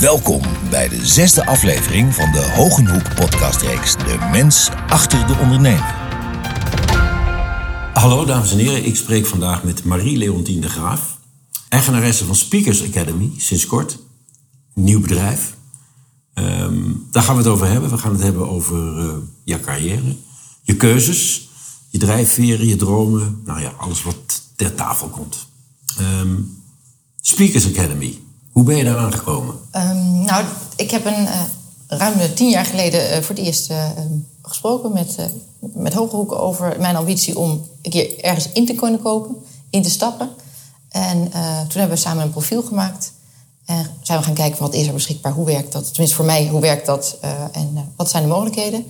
Welkom bij de zesde aflevering van de Hogenhoek podcastreeks De Mens Achter de Ondernemer. Hallo dames en heren, ik spreek vandaag met Marie-Leontien de Graaf. Eigenaresse van Speakers Academy, sinds kort. Nieuw bedrijf. Ehm, daar gaan we het over hebben. We gaan het hebben over uh, je carrière, je keuzes, je drijfveren, je dromen. Nou ja, alles wat ter tafel komt. Ehm, Speakers Academy, hoe ben je daar aangekomen? Um, nou, ik heb een, uh, ruim tien jaar geleden uh, voor het eerst uh, gesproken met, met Hogehoek over mijn ambitie om een keer ergens in te kunnen kopen, in te stappen. En toen hebben we samen een profiel gemaakt. En zijn we gaan kijken wat is er beschikbaar, hoe werkt dat? Tenminste voor mij, hoe werkt dat en wat zijn de mogelijkheden?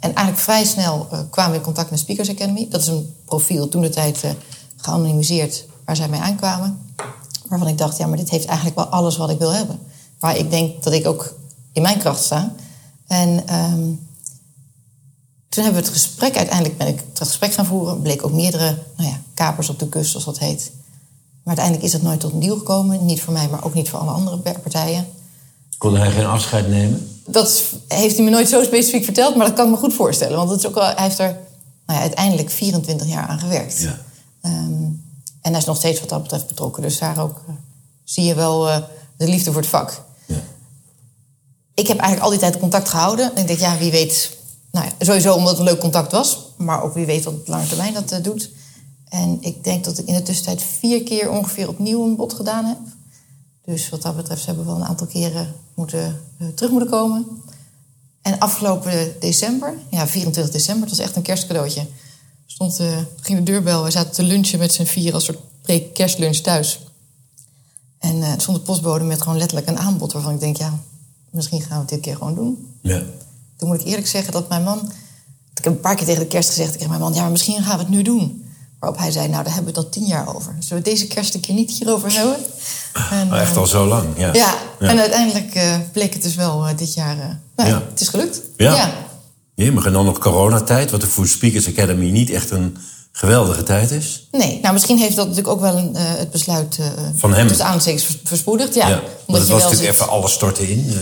En eigenlijk vrij snel kwamen we in contact met Speakers Academy. Dat is een profiel, toen de tijd geanonimiseerd, waar zij mee aankwamen waarvan ik dacht, ja, maar dit heeft eigenlijk wel alles wat ik wil hebben. Waar ik denk dat ik ook in mijn kracht sta. En um, toen hebben we het gesprek, uiteindelijk ben ik het gesprek gaan voeren. Bleek ook meerdere nou ja, kapers op de kust, zoals dat heet. Maar uiteindelijk is het nooit tot een deal gekomen. Niet voor mij, maar ook niet voor alle andere partijen. Kon hij geen afscheid nemen? Dat heeft hij me nooit zo specifiek verteld, maar dat kan ik me goed voorstellen. Want het is ook wel, hij heeft er nou ja, uiteindelijk 24 jaar aan gewerkt. Ja. Um, en hij is nog steeds wat dat betreft betrokken. Dus daar ook uh, zie je wel uh, de liefde voor het vak. Ja. Ik heb eigenlijk al die tijd contact gehouden. En ik denk, ja, wie weet... Nou ja, sowieso omdat het een leuk contact was. Maar ook wie weet wat op lange termijn dat uh, doet. En ik denk dat ik in de tussentijd vier keer ongeveer opnieuw een bod gedaan heb. Dus wat dat betreft hebben we wel een aantal keren moeten, terug moeten komen. En afgelopen december, ja, 24 december, het was echt een kerstcadeautje stond, uh, ging de deurbel. We zaten te lunchen met z'n vier als soort pre-kerstlunch thuis. En uh, stond de postbode met gewoon letterlijk een aanbod waarvan ik denk, ja, misschien gaan we het dit keer gewoon doen. Ja. Toen moet ik eerlijk zeggen dat mijn man. Ik heb een paar keer tegen de kerst gezegd tegen mijn man, ja, maar misschien gaan we het nu doen. Waarop hij zei, nou, daar hebben we het al tien jaar over. Zullen we deze kerst een keer niet hierover hebben? En, maar echt al zo lang, ja. Ja, en uiteindelijk uh, bleek het dus wel dit jaar... nou, ja. het is gelukt. ja. Jemig, en dan nog coronatijd, wat voor Speakers Academy niet echt een geweldige tijd is. Nee, nou misschien heeft dat natuurlijk ook wel een, uh, het besluit uh, van hem. Dus aanstekens verspoedigd. Ja, ja omdat het was natuurlijk even alles storten in.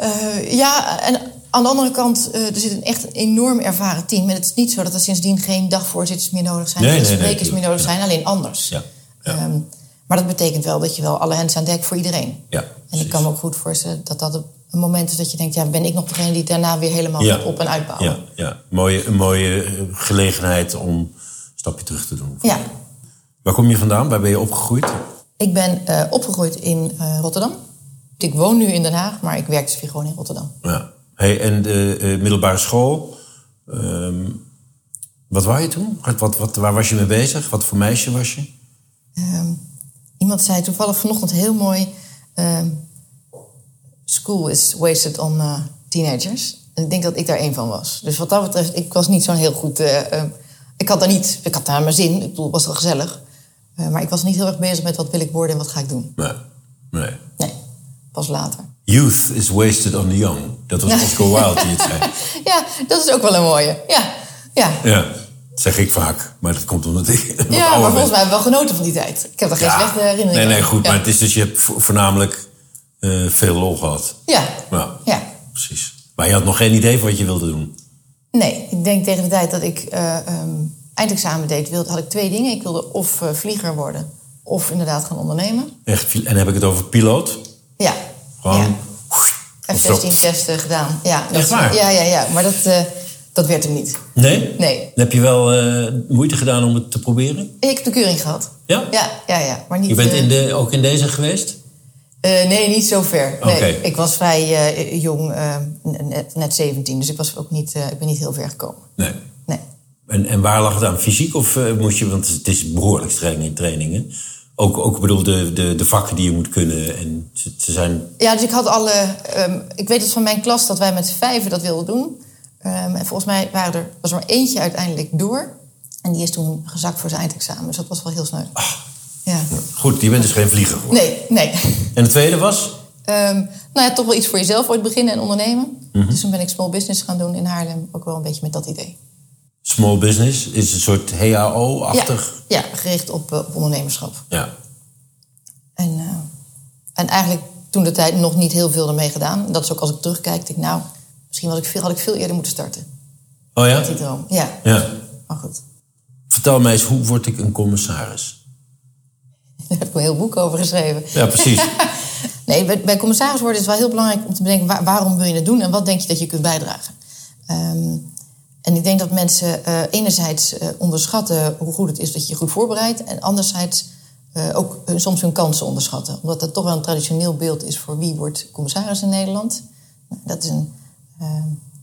Uh. ja, en aan de andere kant, er zit een echt enorm ervaren team. En het is niet zo dat er sindsdien geen dagvoorzitters meer nodig zijn, geen nee, sprekers nee, meer nodig zijn, alleen anders. Ja. ja. Um, maar dat betekent wel dat je wel alle hands aan dek voor iedereen. Ja, en ik kan me ook goed voorstellen dat dat een moment is dat je denkt, ja, ben ik nog degene die daarna weer helemaal op en uitbouwen. Ja, ja. Mooie, een mooie eh, gelegenheid om een stapje terug te doen. Ja. Waar kom je vandaan? Waar ben je opgegroeid? Ik ben uh, opgegroeid in uh, Rotterdam. Ik woon nu in Den Haag, maar ik werk dus gewoon in Rotterdam. Ja. Hey, en de uh, middelbare school, um, wat was je toen? Wat, wat, waar was je mee bezig? Wat voor meisje was je? Um, iemand zei toevallig vanochtend heel mooi... Um, school is wasted on uh, teenagers. En ik denk dat ik daar één van was. Dus wat dat betreft, ik was niet zo'n heel goed. Uh, uh, ik had daar niet, ik had daar mijn zin. Ik bedoel, het was wel gezellig. maar ik was niet heel erg bezig met wat wil ik worden en wat ga ik doen. Nee. Nee. Nee, pas later. Youth is wasted on the young. Dat was Oscar Wilde die het zei. ja, dat is ook wel een mooie. Ja, ja. ja. Dat zeg ik vaak, maar dat komt omdat ik. Ja, maar volgens mij heb ik wel genoten van die tijd. Ik heb er geen ja. slechte herinneringen Nee, nee, goed. Maar het is dus, je hebt voornamelijk uh, veel lol gehad. Ja. ja. ja. Precies. Maar je had nog geen idee van wat je wilde doen? Nee, ik denk tegen de tijd dat ik uh, um, eindexamen deed, wilde, had ik twee dingen. Ik wilde of uh, vlieger worden, of inderdaad gaan ondernemen. Echt? En heb ik het over piloot? Ja. Gewoon... Ja. F-16 testen gedaan. Ja, Echt waar? Ja, ja, ja. Maar dat, dat werd hem niet. Nee? Nee. Heb je wel moeite gedaan om het te proberen? Ik heb de keuring gehad. Ja? Ja, ja, ja. Maar niet, je bent in de, ook in deze geweest? Uh, nee, niet zo ver. Nee, Ik was vrij uh, jong, uh, net, net, 17, dus ik, was ook niet, ik ben niet heel ver gekomen. Nee. nee. En, en waar lag het aan? Fysiek of moest je, want het is behoorlijk streng in trainingen. Ook, ook bedoel, de, de, de vakken die je moet kunnen. En ze, zijn... Ja, dus ik had alle. Um, ik weet het van mijn klas dat wij met vijven dat wilden doen. Um, en volgens mij waren er, was er maar eentje uiteindelijk door. En die is toen gezakt voor zijn eindexamen. Dus dat was wel heel snel. Ja. Goed, je bent dus geen vlieger geworden. Nee, nee. En de tweede was? Um, nou ja, toch wel iets voor jezelf ooit beginnen en ondernemen. Mm -hmm. Dus toen ben ik small business gaan doen in Haarlem. Ook wel een beetje met dat idee. Small business is een soort HAO-achtig? Ja, ja, gericht op, uh, op ondernemerschap. Ja. En, uh, en eigenlijk toen de tijd nog niet heel veel ermee gedaan. Dat is ook als ik terugkijk, denk ik, nou, misschien had ik veel, had ik veel eerder moeten starten. Oh ja? Die droom. Ja. Ja. Maar goed, Vertel mij eens, hoe word ik een commissaris? daar heb ik een heel boek over geschreven. Ja, precies. Nee, bij, bij commissaris worden is het wel heel belangrijk om te bedenken... waar- waarom wil je het doen en wat denk je dat je kunt bijdragen. Ehm, en ik denk dat mensen eh, enerzijds eh, onderschatten hoe goed het is dat je je goed voorbereidt... en anderzijds eh, ook soms hun kansen onderschatten. Omdat dat toch wel een traditioneel beeld is voor wie wordt commissaris in Nederland. Nou, dat is een...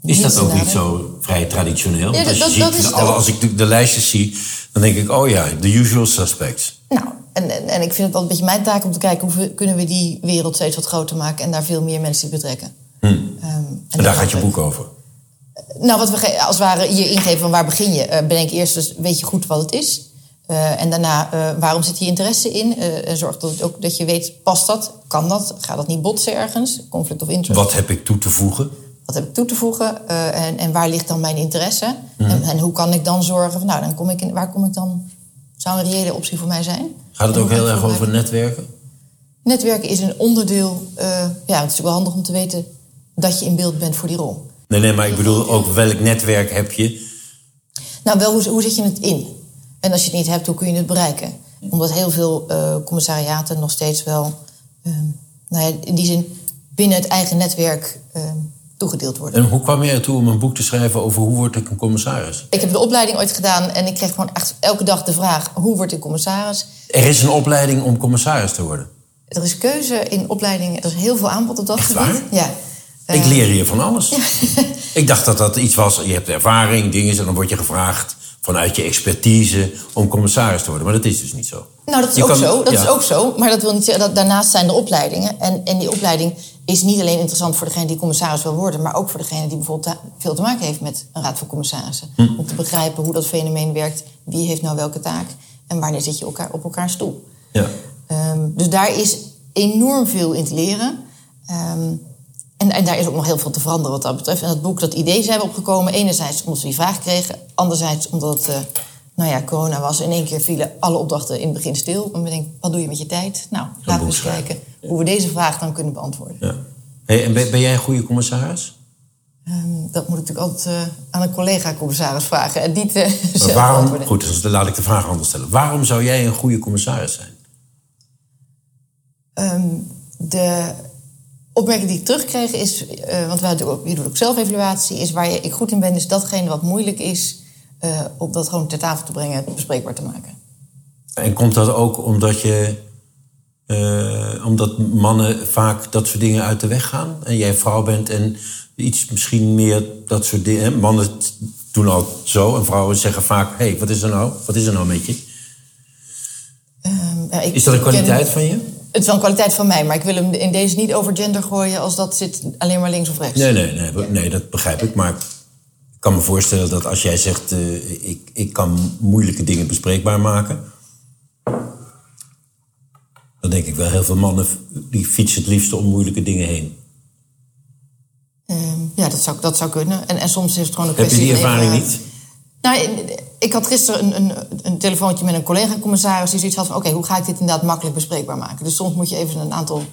eh, Is dat ook niet zo vrij traditioneel? Ja, als, je dat- ziet, dat is het alle- ook. als ik de, de lijstjes zie, dan denk ik, oh ja, the usual suspects. Nou, en, en, en ik vind het wel een beetje mijn taak om te kijken... hoe we- kunnen we die wereld steeds wat groter maken... en daar veel meer mensen in betrekken. Ehm, En daar gaat je boek over. Nou, wat we als het ware hier ingeven van waar begin je? Eh, bedenk eerst dus, weet je goed wat het is? Eh, en daarna, eh, waarom zit hier interesse in? Eh, en zorg dat, het ook, dat je weet, past dat? Kan dat? Gaat dat niet botsen ergens? Conflict of interest. Wat heb ik toe te voegen? Wat heb ik toe te voegen? Eh, en, en waar ligt dan mijn interesse? En, en hoe kan ik dan zorgen van, nou, dan kom ik in, waar kom ik dan? Zou een reële optie voor mij zijn? Gaat het ook heel erg over netwerken? Netwerken is een onderdeel. eh, ja, het is natuurlijk wel handig om te weten dat je in beeld bent voor die rol. Nee, nee, maar ik bedoel ook welk netwerk heb je? Nou, wel, hoe, hoe zet je het in? En als je het niet hebt, hoe kun je het bereiken? Omdat heel veel eh, commissariaten nog steeds wel, ehm, nou ja, in die zin, binnen het eigen netwerk ehm, toegedeeld worden. En hoe kwam je ertoe om een boek te schrijven over hoe word ik een commissaris? Ik heb de opleiding ooit gedaan en ik kreeg gewoon echt elke dag de vraag: hoe word ik commissaris? Er is een opleiding om commissaris te worden. Er is keuze in opleidingen, er is heel veel aanbod op dat Echt gebied. waar? Ja. Ik Eh, leer hier van alles. ik dacht dat dat iets was, je hebt ervaring, dingen, en dan word je gevraagd vanuit je expertise om commissaris te worden. Maar dat is dus niet zo. Nou, dat is Je ook kan- zo. Dat ja. is ook zo. Maar dat wil niet zeggen dat daarnaast zijn er opleidingen. En, en die opleiding is niet alleen interessant voor degene die commissaris wil worden, maar ook voor degene die bijvoorbeeld veel te maken heeft met een raad van commissarissen. Hm. Om te begrijpen hoe dat fenomeen werkt, wie heeft nou welke taak en wanneer zit je elkaar op elkaar stoel. Ja. Ehm, dus daar is enorm veel in te leren. Ehm, en, en daar is ook nog heel veel te veranderen wat dat betreft. En dat boek, dat idee zijn we opgekomen. Enerzijds omdat we die vraag kregen. Anderzijds omdat het, eh, nou ja, corona was. In één keer vielen alle opdrachten in het begin stil. En we denken, wat doe je met je tijd? Nou, laten we eens kijken hoe we deze vraag dan kunnen beantwoorden. ja. Hey, en ben, ben jij een goede commissaris? Ehm, dat moet ik natuurlijk altijd eh, aan een collega-commissaris vragen. En niet eh, Maar zelf waarom, goed, dus dan laat ik de vraag anders stellen. Waarom zou jij een goede commissaris zijn? Ehm, de opmerking die ik terugkreeg is, eh, want wij doen ook, je doet ook zelfevaluatie, is waar je, ik goed in ben, is datgene wat moeilijk is, om dat gewoon ter tafel te brengen, bespreekbaar te maken. En komt dat ook omdat je. Eh, omdat mannen vaak dat soort dingen uit de weg gaan? En jij vrouw bent en iets misschien meer dat soort dingen. hè? Mannen doen al zo en vrouwen zeggen vaak: hé, hey, wat is er nou? Wat is er nou met je? Ehm, ja, ik- Is dat een ken- kwaliteit van je? Het is wel een kwaliteit van mij, maar ik wil hem in deze niet over gender gooien als dat zit alleen maar links of rechts. Nee, nee, nee, nee, dat begrijp ik. Maar ik kan me voorstellen dat als jij zegt: eh, ik, ik kan moeilijke dingen bespreekbaar maken. Dan denk ik wel heel veel mannen die fietsen het liefst om moeilijke dingen heen. Ehm, ja, dat zou, dat zou kunnen. En, en soms is het gewoon een Heb je kwestie die ervaring even- niet? Nou, ik had gisteren een, een, een telefoontje met een collega-commissaris die zoiets had van: oké, hoe ga ik dit inderdaad makkelijk bespreekbaar maken? Dus soms moet je even een aantal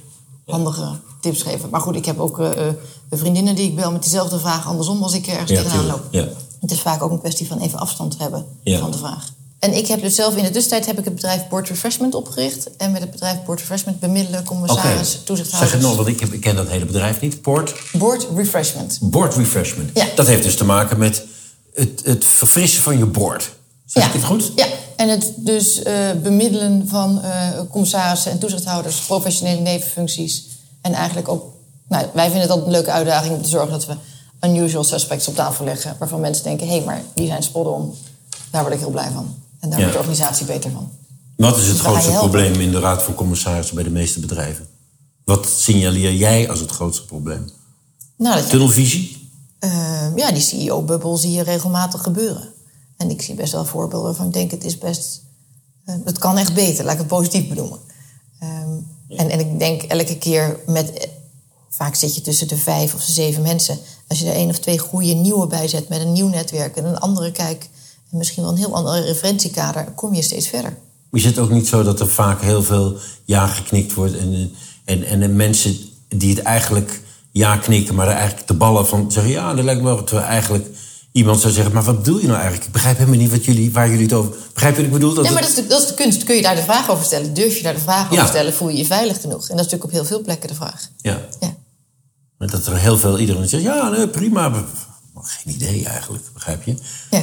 handige tips geven. Maar goed, ik heb ook eh, eh, vriendinnen die ik bel met diezelfde vraag andersom als ik ergens Ja, tegenaan tuurlijk. loop. Ja. Het is vaak ook een kwestie van even afstand hebben van de vraag. En ik heb dus zelf in de tussentijd heb ik het bedrijf Board Refreshment opgericht. En met het bedrijf Board Refreshment bemiddelen commissaris, zeg toezichthouders. het nog, want ik, heb, ik ken dat hele bedrijf niet. Port, Board Refreshment. board refreshment. Ja. Dat heeft dus te maken met het, het verfrissen van je board. Zeg ik het goed? Ja, en het dus eh, bemiddelen van eh, commissarissen en toezichthouders, professionele nevenfuncties. En eigenlijk ook, nou, wij vinden het altijd een leuke uitdaging om te zorgen dat we unusual suspects op tafel leggen. Waarvan mensen denken, hé, maar die zijn spot on. Daar word ik heel blij van. En daar Ja. wordt de organisatie beter van. Wat is het grootste probleem in de Raad van Commissarissen bij de meeste bedrijven? Wat signaleer jij als het grootste probleem? Nou, dat Tunnelvisie? eh, ja, die CEO-bubbel zie je regelmatig gebeuren. En ik zie best wel voorbeelden waarvan ik denk, het is best... eh, het kan echt beter, laat ik het positief benoemen. Ehm, en, en ik denk elke keer met... Vaak zit je tussen de vijf of de zeven mensen. Als je er één of twee goede nieuwe bij zet met een nieuw netwerk en een andere kijk... en misschien wel een heel ander referentiekader, kom je steeds verder. Is het ook niet zo dat er vaak heel veel ja geknikt wordt en, en, en de mensen die het eigenlijk ja knikken, maar er eigenlijk de ballen van zeggen ja, dat lijkt me wel. Terwijl eigenlijk iemand zou zeggen, maar wat bedoel je nou eigenlijk? Ik begrijp helemaal niet wat jullie, waar jullie het over. Begrijp je wat ik bedoel? Dat ja, maar dat is, de, dat is de kunst. Kun je daar de vraag over stellen? Durf je daar de vraag over stellen? Voel je je veilig genoeg? En dat is natuurlijk op heel veel plekken de vraag. Ja. ja. Dat er heel veel iedereen zegt, ja, nee, prima. Geen idee eigenlijk, begrijp je? Ja.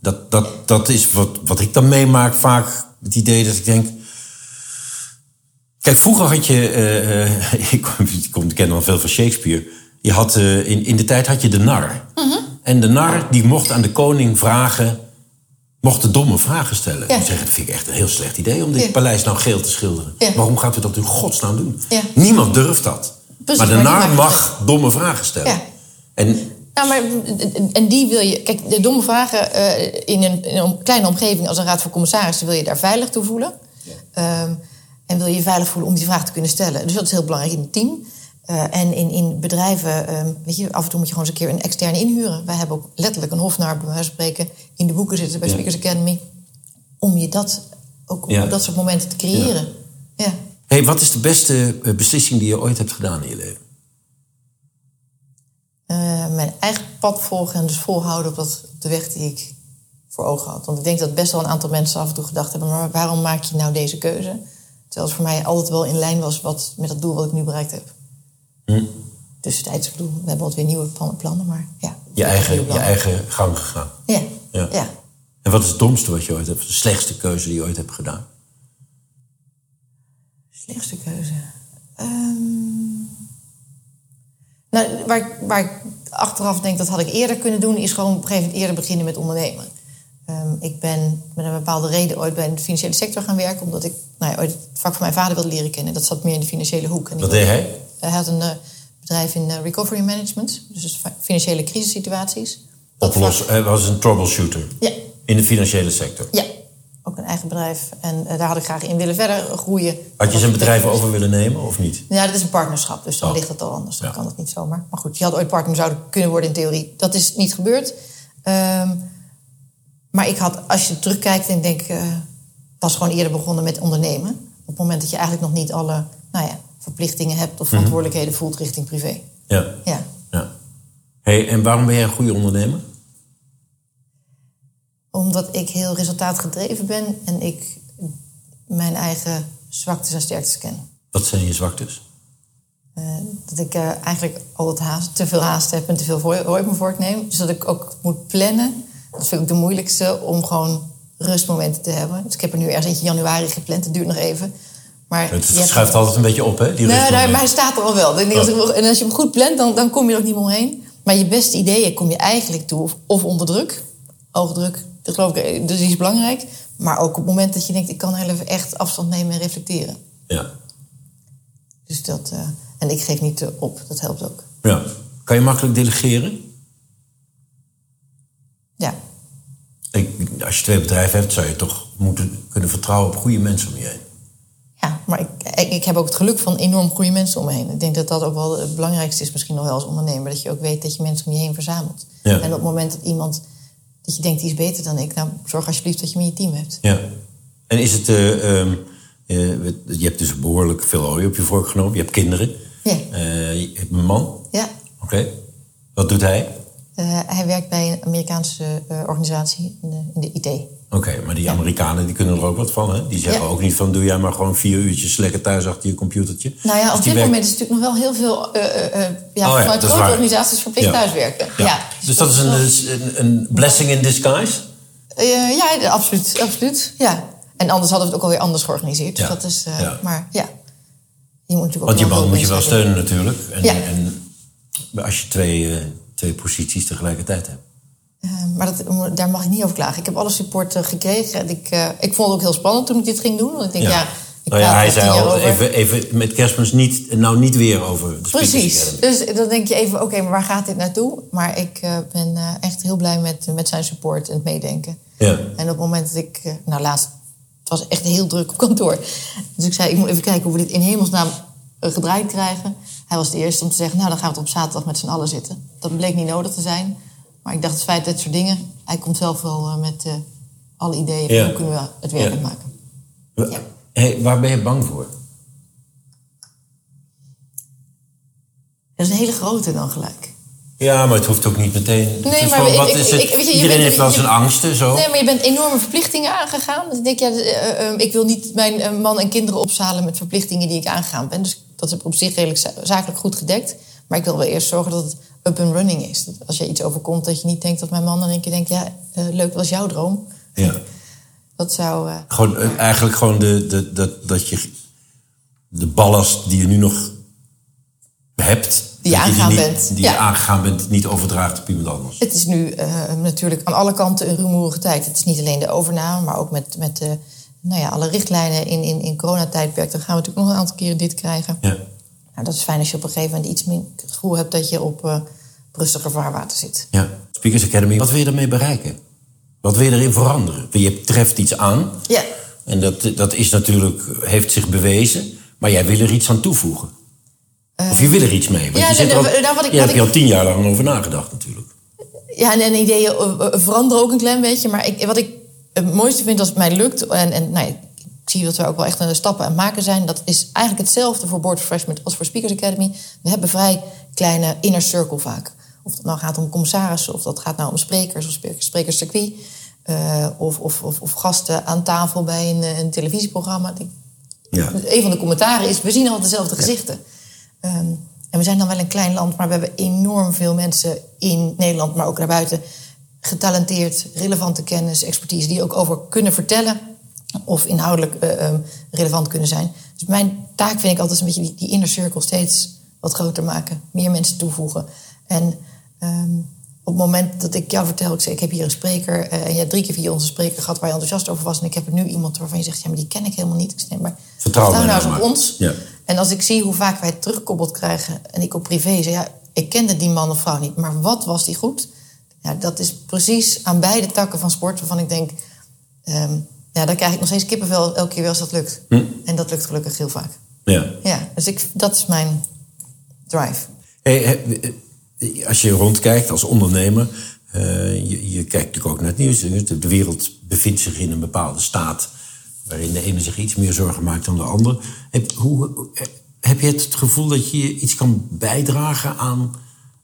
Dat, dat, dat is wat, wat ik dan meemaak vaak. Het idee dat ik denk, Kijk, vroeger had je. Uh, ik, kom, ken al veel van Shakespeare. Je had, uh, in, in de tijd had je de nar. Uh En de nar die mocht aan de koning vragen. Mocht de domme vragen stellen. Ja. Zeggen, dat vind ik echt een heel slecht idee om dit paleis nou geel te schilderen. Ja. Waarom gaat u dat in godsnaam doen? Niemand durft dat. maar de nar mag domme vragen stellen. En nou, maar, en die wil je. Kijk, de domme vragen uh, in, een, in, een, kleine omgeving als een raad van commissarissen wil je daar veilig toe voelen. Ja. Um, en wil je veilig voelen om die vraag te kunnen stellen. Dus dat is heel belangrijk in het team. Uh, en in, in bedrijven, uh, weet je, af en toe moet je gewoon eens een keer een externe inhuren. Wij hebben ook letterlijk een hofnaar, bij wijze spreken, in de boeken zitten bij Speakers Academy. Om je dat ook op dat soort momenten te creëren. Ja. Hey, wat is de beste eh, beslissing die je ooit hebt gedaan in je leven? Uh, mijn eigen pad volgen en dus volhouden op, dat, op de weg die ik voor ogen had. Want ik denk dat best wel een aantal mensen af en toe gedacht hebben: maar waarom maak je nou deze keuze? Terwijl het voor mij altijd wel in lijn was wat, met het doel wat ik nu bereikt heb. Hm. Tussentijds, bedoel, we hebben wat weer nieuwe plannen, maar ja. Je eigen, je eigen gang gegaan. Ja. ja. ja. En wat is het domste wat je ooit hebt, de slechtste keuze die je ooit hebt gedaan? Slechtste keuze. Um, nou, waar, waar ik achteraf denk dat had ik eerder kunnen doen, is gewoon op een gegeven moment eerder beginnen met ondernemen. Um, ik ben met een bepaalde reden ooit bij de financiële sector gaan werken, omdat ik nou ja, ooit het vak van mijn vader wilde leren kennen. Dat zat meer in de financiële hoek. En Wat deed hij? Hij had een uh, bedrijf in uh, recovery management, dus financiële crisissituaties. Oplossen, hij was een troubleshooter? Ja. In de financiële sector? Ja, ook een eigen bedrijf. En uh, daar had ik graag in willen verder groeien. Had je zijn bedrijf over willen nemen of niet? Ja, dat is een partnerschap, dus dan oh. ligt het al anders. Dan kan dat niet zomaar. Maar goed, je had ooit partner zouden kunnen worden in theorie. Dat is niet gebeurd. Um, maar ik had, als je terugkijkt en denk, uh, was gewoon eerder begonnen met ondernemen. Op het moment dat je eigenlijk nog niet alle nou ja, verplichtingen hebt of mhm. verantwoordelijkheden voelt richting privé. Ja. ja. ja. Hey, en waarom ben jij een goede ondernemer? Omdat ik heel resultaatgedreven ben en ik mijn eigen zwaktes en sterktes ken. Wat zijn je zwaktes? Uh, dat ik uh, eigenlijk altijd haast, te veel haast heb en te veel voor, me voortneem. Dus dat ik ook moet plannen dat vind ik de moeilijkste om gewoon rustmomenten te hebben. Dus ik heb er nu ergens eentje januari gepland. Het duurt nog even. Maar het schuift altijd een beetje op, hè? Die nee, nee, maar hij staat er al wel. Oh. En als je hem goed plant, dan, dan kom je er ook niet meer omheen. Maar je beste ideeën kom je eigenlijk toe of onder druk. Oogdruk, dat geloof ik, dus die is belangrijk. Maar ook op het moment dat je denkt, ik kan heel even echt afstand nemen en reflecteren. Ja. Dus dat, uh, en ik geef niet op, dat helpt ook. Ja. Kan je makkelijk delegeren? Ja. Ik, als je twee bedrijven hebt, zou je toch moeten kunnen vertrouwen op goede mensen om je heen. Ja, maar ik, ik, heb ook het geluk van enorm goede mensen om me heen. Ik denk dat dat ook wel het belangrijkste is, misschien nog wel als ondernemer. Dat je ook weet dat je mensen om je heen verzamelt. Ja. En op het moment dat iemand, dat je denkt, die is beter dan ik, nou zorg alsjeblieft dat je me in je team hebt. Ja. En is het, uh, je hebt dus behoorlijk veel olie op je vork genomen. Je hebt kinderen. Ja. Uh, je hebt een man. Ja. Oké. Wat doet hij? Uh, hij werkt bij een Amerikaanse organisatie in de, in de IT. Oké, maar die Amerikanen die kunnen er ook wat van, hè? Die zeggen ook niet van, doe jij maar gewoon vier uurtjes lekker thuis achter je computertje. Nou ja, dus op dit moment is natuurlijk nog wel heel veel uh, ja, oh, vanuit grote organisaties verplicht thuiswerken. Ja. Dus, dus dat, is een, een, een, blessing in disguise? ja, absoluut, absoluut. Ja. En anders hadden we het ook alweer anders georganiseerd. Dus dat is, maar ja. Je moet natuurlijk Want je man moet je wel steunen natuurlijk. En, en als je twee twee posities tegelijkertijd hebt. Uh, maar dat, daar mag ik niet over klagen. Ik heb alle support uh, gekregen. Ik, uh, ik vond het ook heel spannend toen ik dit ging doen. Want ik denk, ja, ja ik nou ja, hij zei al, even, even met kerstmis niet, nou niet weer over de Precies. Dus dan denk je even, oké, maar waar gaat dit naartoe? Maar ik ben echt heel blij met, met zijn support en het meedenken. Ja. En op het moment dat ik, nou laatst, het was echt heel druk op kantoor. Dus ik zei, ik moet even kijken hoe we dit in hemelsnaam gedraaid krijgen. Hij was de eerste om te zeggen, nou dan gaan we op zaterdag met z'n allen zitten. Dat bleek niet nodig te zijn. Maar ik dacht, het feit dat soort dingen, hij komt zelf wel uh, met uh, alle ideeën hoe kunnen we het werkelijk ja. maken. Ja. Hey, waar ben je bang voor? Dat is een hele grote dan gelijk. Ja, maar het hoeft ook niet meteen. Nee, maar gewoon, ik- wat ik- is het? ik- weet je, je Iedereen bent- heeft wel zijn angsten, zo. Nee, maar je bent enorme verplichtingen aangegaan. Dus ik denk, ja, eh, eh, ik wil niet mijn eh, man en kinderen opzalen met verplichtingen die ik aangegaan ben. Dus dat is op zich redelijk za- zakelijk goed gedekt. Maar ik wil wel eerst zorgen dat het up and running is. Dat als je iets overkomt, dat je niet denkt dat mijn man dan een keer denkt... ja, eh, leuk, was jouw droom. Ja. Dat zou... eh, Gewoon, eh, eigenlijk gewoon de, de, dat, dat je de ballast die je nu nog hebt... Die je aangegaan niet, bent. Die Ja. je aangegaan bent, niet overdraagt op iemand anders. Het is nu natuurlijk aan alle kanten een rumoerige tijd. Het is niet alleen de overname, maar ook met, met de, nou ja, alle richtlijnen in, in, in coronatijdperk. Dan gaan we natuurlijk nog een aantal keren dit krijgen. Ja. Nou, dat is fijn als je op een gegeven moment iets meer het gevoel hebt dat je op rustiger vaarwater zit. ja. Speakers Academy, wat wil je daarmee bereiken? Wat wil je erin veranderen? Je treft iets aan. Ja. En dat, dat is natuurlijk, heeft zich bewezen. Maar jij wil er iets aan toevoegen. of je wil er iets mee. Want ja, je zit er nee, al, nou, wat ik- je wat hebt ik- je al tien jaar lang over nagedacht natuurlijk. Ja, en, en ideeën eh, eh, veranderen ook een klein beetje. Maar ik, wat ik het mooiste vind als het mij lukt... en, en nou, ik zie dat we ook wel echt een stappen aan het maken zijn... dat is eigenlijk hetzelfde voor Board Refreshment als voor Speakers Academy. We hebben vrij kleine inner circle vaak. Of dat nou gaat om commissarissen, of dat gaat nou om sprekers... of sprekerscircuit, eh of, of, of, of gasten aan tafel bij een, eh, een televisieprogramma. Ja. een van de commentaren is, we zien altijd dezelfde gezichten. Ehm, en we zijn dan wel een klein land, maar we hebben enorm veel mensen in Nederland, maar ook daarbuiten, getalenteerd, relevante kennis, expertise, die ook over kunnen vertellen of inhoudelijk eh, ehm, relevant kunnen zijn. Dus mijn taak vind ik altijd een beetje die, die inner circle steeds wat groter maken, meer mensen toevoegen. En ehm, op het moment dat ik jou vertel, ik zeg, ik heb hier een spreker eh, en je hebt drie keer via onze spreker gehad waar je enthousiast over was en ik heb er nu iemand waarvan je zegt, ja, maar die ken ik helemaal niet. Ik zeg, nee, maar Vertrouw nou nou eens op ons. Ja. En als ik zie hoe vaak wij het teruggekoppeld krijgen en ik op privé zeg, ja, ik kende die man of vrouw niet, maar wat was die goed? Ja, dat is precies aan beide takken van sport waarvan ik denk, ehm, ja, daar krijg ik nog steeds kippenvel elke keer weer als dat lukt. En dat lukt gelukkig heel vaak. Ja. Ja, dus ik, dat is mijn drive. Hey, he- als je rondkijkt als ondernemer, eh, je, je kijkt natuurlijk ook naar het nieuws. De de wereld bevindt zich in een bepaalde staat waarin de ene zich iets meer zorgen maakt dan de ander. Heb, hoe, heb je het gevoel dat je iets kan bijdragen aan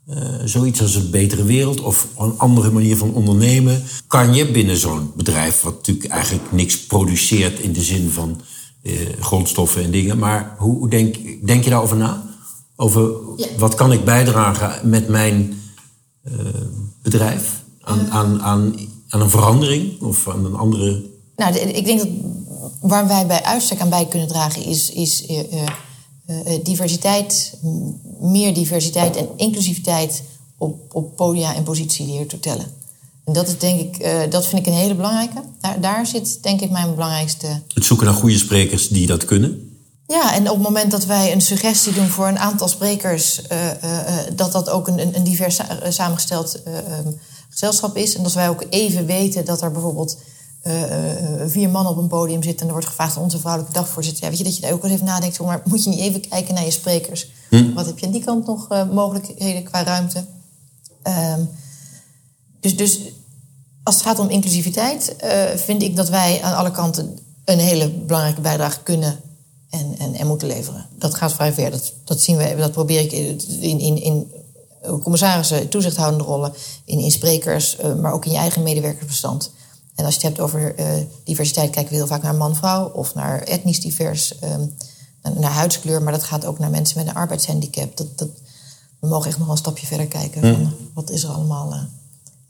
eh, zoiets als een betere wereld of een andere manier van ondernemen? Kan je binnen zo'n bedrijf, wat natuurlijk eigenlijk niks produceert in de zin van eh, grondstoffen en dingen, maar hoe, hoe denk, denk je daarover na? Over Ja. wat kan ik bijdragen met mijn eh, bedrijf aan, aan, aan, aan een verandering of aan een andere. Nou, ik denk dat waar wij bij uitstek aan bij kunnen dragen is, is eh, eh, diversiteit, meer diversiteit en inclusiviteit op, op podia en positie hier te tellen. En dat is denk ik, dat vind ik een hele belangrijke. Daar, daar zit denk ik mijn belangrijkste Het zoeken naar goede sprekers die dat kunnen. Ja, en op het moment dat wij een suggestie doen voor een aantal sprekers, eh, eh, eh, dat dat ook een, een, divers sa- samengesteld eh, ehm, gezelschap is. En dat wij ook even weten dat er bijvoorbeeld vier mannen op een podium zitten en er wordt gevraagd aan onze vrouwelijke dagvoorzitter. Ja, weet je dat je daar ook eens even nadenkt, maar moet je niet even kijken naar je sprekers? Wat heb je aan die kant nog mogelijkheden qua ruimte? Ehm, dus, dus als het gaat om inclusiviteit, vind ik dat wij aan alle kanten een hele belangrijke bijdrage kunnen en, en, en moeten leveren. Dat gaat vrij ver. Dat, dat zien we, dat probeer ik in, in, in commissarissen, toezichthoudende rollen, in, in sprekers, eh, maar ook in je eigen medewerkersbestand. En als je het hebt over eh, diversiteit, kijken we heel vaak naar man-vrouw of naar etnisch divers, ehm, naar huidskleur, maar dat gaat ook naar mensen met een arbeidshandicap. Dat, dat, we mogen echt nog wel een stapje verder kijken. Van, wat is er allemaal?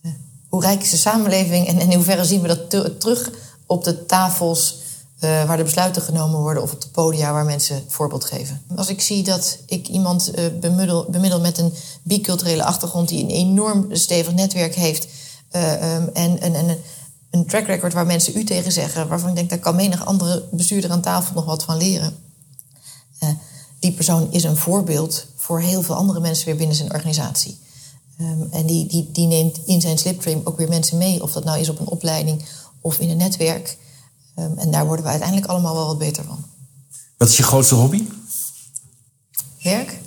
eh, hoe rijk is de samenleving en, en in hoeverre zien we dat te- terug op de tafels eh, waar de besluiten genomen worden of op de podia waar mensen voorbeeld geven. Als ik zie dat ik iemand eh, bemiddel, bemiddel met een biculturele achtergrond die een enorm stevig netwerk heeft eh, ehm, en, en, en een track record waar mensen u tegen zeggen, waarvan ik denk daar kan menig andere bestuurder aan tafel nog wat van leren. Die persoon is een voorbeeld voor heel veel andere mensen weer binnen zijn organisatie. Ehm, en die, die, die neemt in zijn slipstream ook weer mensen mee, of dat nou is op een opleiding of in een netwerk. Ehm, en daar worden we uiteindelijk allemaal wel wat beter van. Wat is je grootste hobby? Werk?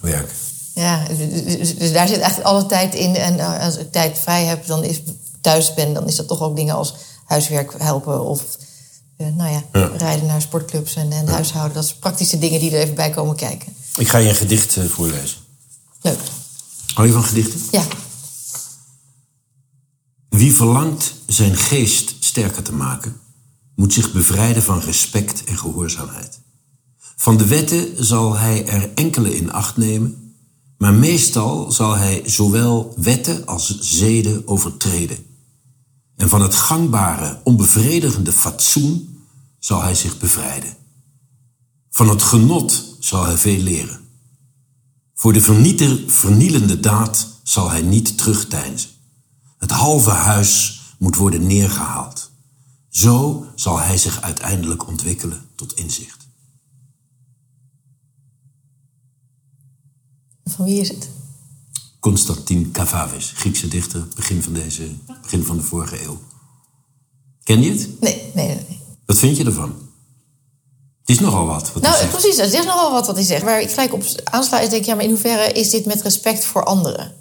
Werk. Ja, dus, dus- dus daar zit eigenlijk alle tijd in. En eh, als ik tijd vrij heb, dan is thuis ben, dan is dat toch ook dingen als huiswerk helpen of eh, nou ja, Ja. rijden naar sportclubs en, en huishouden. Dat zijn praktische dingen die er even bij komen kijken. Ik ga je een gedicht eh, voorlezen. Leuk. Hou je van gedichten? Ja. Wie verlangt zijn geest sterker te maken, moet zich bevrijden van respect en gehoorzaamheid. Van de wetten zal hij er enkele in acht nemen, maar meestal zal hij zowel wetten als zeden overtreden. En van het gangbare, onbevredigende fatsoen zal hij zich bevrijden. Van het genot zal hij veel leren. Voor de vernielende daad zal hij niet terugdeinzen. Het halve huis moet worden neergehaald. Zo zal hij zich uiteindelijk ontwikkelen tot inzicht. Van wie is het? Constantin Cavafis, Griekse dichter, begin van, deze, begin van de vorige eeuw. Ken je het? Nee, nee, nee. Wat vind je ervan? Het is nogal wat. wat nou, precies, het is nogal wat wat hij zegt. Waar ik gelijk op aansla is, denk ik, ja, maar in hoeverre is dit met respect voor anderen?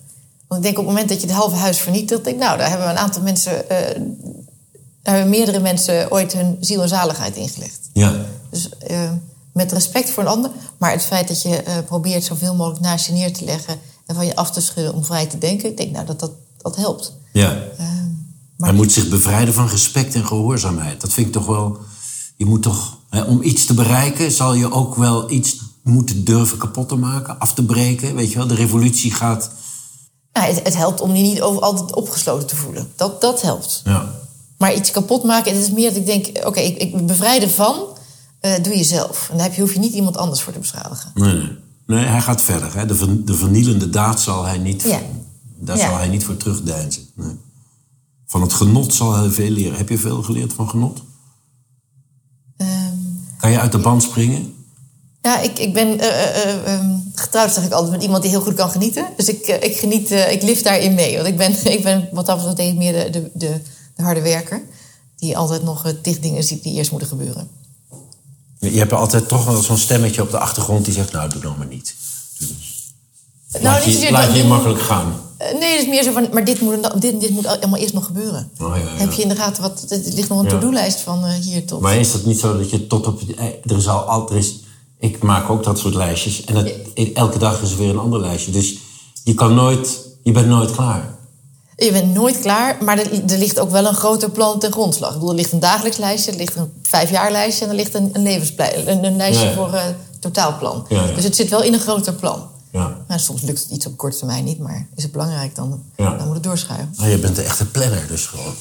Want ik denk op het moment dat je het halve huis vernietigt, denk ik, nou, daar hebben we een aantal mensen, uh, daar hebben meerdere mensen ooit hun ziel en zaligheid ingelegd. Ja. Dus uh, met respect voor een ander, maar het feit dat je uh, probeert zoveel mogelijk naast je neer te leggen en van je af te schudden om vrij te denken, ik denk, nou, dat dat, dat helpt. Ja. maar Hij moet zich bevrijden van respect en gehoorzaamheid. Dat vind ik toch wel. Je moet toch, hè, om iets te bereiken, zal je ook wel iets moeten durven kapot te maken, af te breken. Weet je wel, de revolutie gaat nou, het, het, helpt om je niet over, altijd opgesloten te voelen. Dat, dat helpt. Ja. Maar iets kapot maken, het is meer dat ik denk... oké, ik, ik bevrijden van, uh, doe je zelf. En daar hoef je niet iemand anders voor te beschadigen. Nee, nee. nee hij gaat verder. Hè. De, de vernielende daad zal hij niet... Ja. Daar ja. zal hij niet voor terugdeinzen. Nee. Van het genot zal hij veel leren. Heb je veel geleerd van genot? Um, kan je uit de band springen? Ja, ik, ik ben uh, uh, getrouwd, zeg ik altijd, met iemand die heel goed kan genieten. Dus ik, ik geniet, ik lift daarin mee. Want ik ben, ik ben wat dat betreft ik meer de, de, de, de, harde werker. Die altijd nog dicht dingen ziet die eerst moeten gebeuren. Je hebt altijd toch wel zo'n stemmetje op de achtergrond die zegt... nou, doe nou maar niet. Nou, laat je, laat je, je makkelijk gaan. nee, het is meer zo van... maar dit moet, dit, dit moet allemaal eerst nog gebeuren. Oh, ja, ja. Heb je in de gaten wat... Er ligt nog een to-do-lijst van hier tot... Maar is dat niet zo dat je tot op... Er is al altijd ik maak ook dat soort lijstjes. En het, elke dag is er weer een ander lijstje. Dus je kan nooit, je bent nooit klaar. Je bent nooit klaar, maar er, er ligt ook wel een groter plan ten grondslag. Ik bedoel, er ligt een dagelijks lijstje, er ligt een vijfjaarlijstje en er ligt een, een levensplan, een, een lijstje voor uh, totaalplan. Dus het zit wel in een groter plan. Ja. Nou, soms lukt het iets op korte termijn niet, maar is het belangrijk, dan, dan moet het doorschuiven. Nou, je bent de echte planner dus gewoon.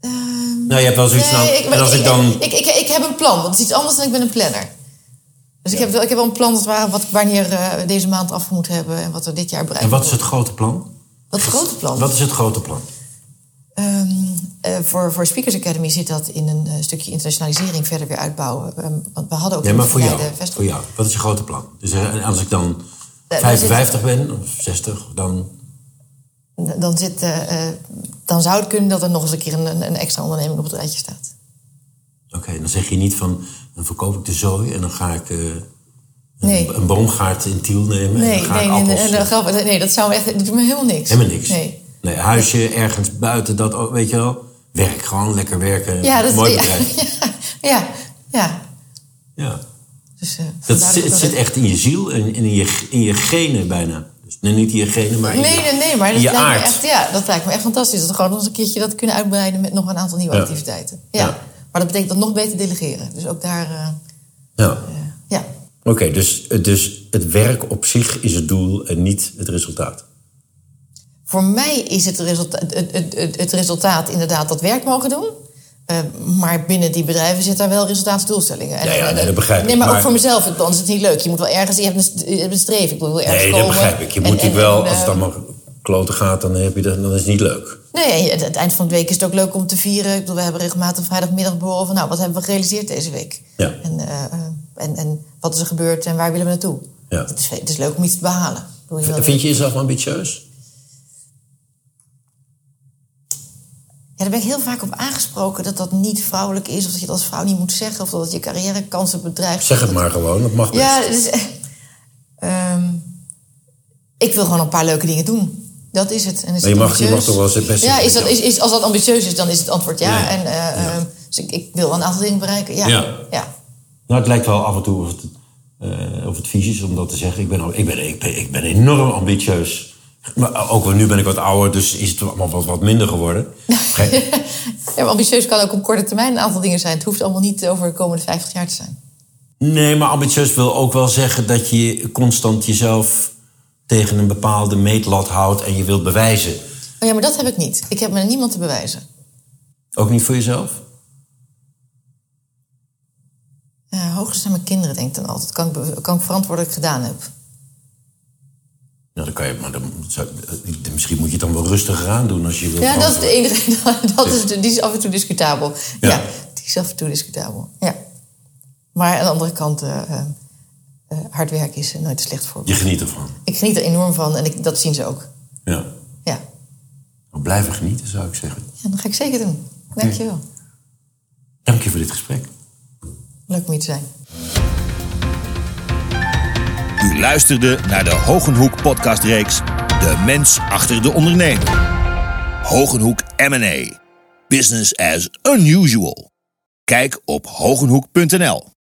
Uh, nou, je hebt wel zoiets nee, nou, ik, en als ik, ik dan... Ik, ik, ik, heb een plan, want het is iets anders dan ik ben een planner. Dus ik, heb, ik heb wel een plan dat waar, wat, wanneer uh, deze maand af moet hebben en wat we dit jaar bereiken. En wat is het grote plan? Wat is het grote plan? Wat is het grote plan? Um, uh, voor, voor Speakers Academy zit dat in een uh, stukje internationalisering verder weer uitbouwen. Um, want we hadden ook. Ja, maar voor jou, voor jou, wat is je grote plan? Dus als ik dan 55 ben of 60, dan. Dan, zit, dan zou het kunnen dat er nog eens een keer een, een extra onderneming op het rijtje staat. Oké, okay, dan zeg je niet van dan verkoop ik de zooi en dan ga ik nee. een, boomgaard in Tiel nemen. Nee, en dan ga nee, ik appels, nee, nee, nee, dat zou echt, dat doet me helemaal niks. Helemaal niks? Nee. Nee, huisje ergens buiten, dat ook, weet je wel. Werk, gewoon lekker werken. Ja, dat, mooi ja, bedrijf. Ja, ja. ja. Dus, uh, dat zit, het zit echt in je ziel en in je, in je genen bijna. Dus nee, niet in je genen, maar in nee, je, nee, nee, maar dat lijkt aard. Me echt, ja, dat lijkt me echt fantastisch. Dat we gewoon nog eens een keertje dat kunnen uitbreiden met nog een aantal nieuwe Ja. activiteiten. Ja. Ja. Maar dat betekent dan nog beter delegeren. Dus ook daar, uh, Ja. uh, Oké, dus, dus het werk op zich is het doel en niet het resultaat. Voor mij is het resultaat, het, het, het, het resultaat inderdaad dat werk mogen doen. Uh, maar binnen die bedrijven zit daar wel resultaatsdoelstellingen. En- Ja, ja, en- nee, dat begrijp ik. Nee, maar, ook voor mezelf, dan is het niet leuk. Je moet wel ergens, je hebt een, streven. Ik wil ergens Nee, komen. dat begrijp ik. Je moet en- natuurlijk wel, als het eh, allemaal kloten gaat, dan, heb je dat, dan is het niet leuk. Nee, het eind van de week is het ook leuk om te vieren. Ik bedoel, we hebben regelmatig vrijdagmiddag behoren van... nou, wat hebben we gerealiseerd deze week? Ja. En, eh, eh, en, en wat is er gebeurd en waar willen we naartoe? Ja. Het, is, het is leuk om iets te behalen. Je Vind je jezelf ambitieus? Ja, daar ben ik heel vaak op aangesproken dat dat niet vrouwelijk is... of dat je dat als vrouw niet moet zeggen... of dat het je carrièrekansen bedreigt. Zeg het maar gewoon, dat mag best. Ja, dus, ehm, ik wil gewoon een paar leuke dingen doen. Dat is het. En is Maar je het mag, je mag toch wel het beste Ja, is dat, is, is, als dat ambitieus is, dan is het antwoord ja. Ja. En, eh, Ja. ehm, dus ik, ik wil een aantal dingen bereiken. Ja. Ja. ja. Nou, het lijkt wel af en toe of het uh, of het vies om dat te zeggen. Ik ben, ik ben, ik ben, ik ben enorm ambitieus. Maar ook nu ben ik wat ouder, dus is het allemaal wat, wat minder geworden. ja, ambitieus kan ook op korte termijn een aantal dingen zijn. Het hoeft allemaal niet over de komende 50 jaar te zijn. Nee, maar ambitieus wil ook wel zeggen dat je constant jezelf tegen een bepaalde meetlat houdt en je wilt bewijzen. Oh ja, maar dat heb ik niet. Ik heb me niemand te bewijzen. Ook niet voor jezelf? Ja, hoogstens aan mijn kinderen denk ik dan altijd. Kan ik, kan ik ik gedaan heb. Nou, dan kan je, maar dan, misschien moet je het dan wel rustiger aan doen als je wil. Ja, dat is de enige. Dat is, die is af en toe discutabel. Ja. die is af en toe discutabel. Ja. Maar aan de andere kant, uh, uh, hard werken is nooit slecht voor. Je geniet ervan. Ik geniet er enorm van en ik, dat zien ze ook. Ja. Ja. Nou, blijven genieten, zou ik zeggen. Ja, dat ga ik zeker doen. Dank je wel. Dank je voor dit gesprek. Leuk om hier te zijn. U luisterde naar de Hogenhoek podcastreeks De Mens Achter de Ondernemer. Hogenhoek M&A. Business as unusual. Kijk op hogenhoek.nl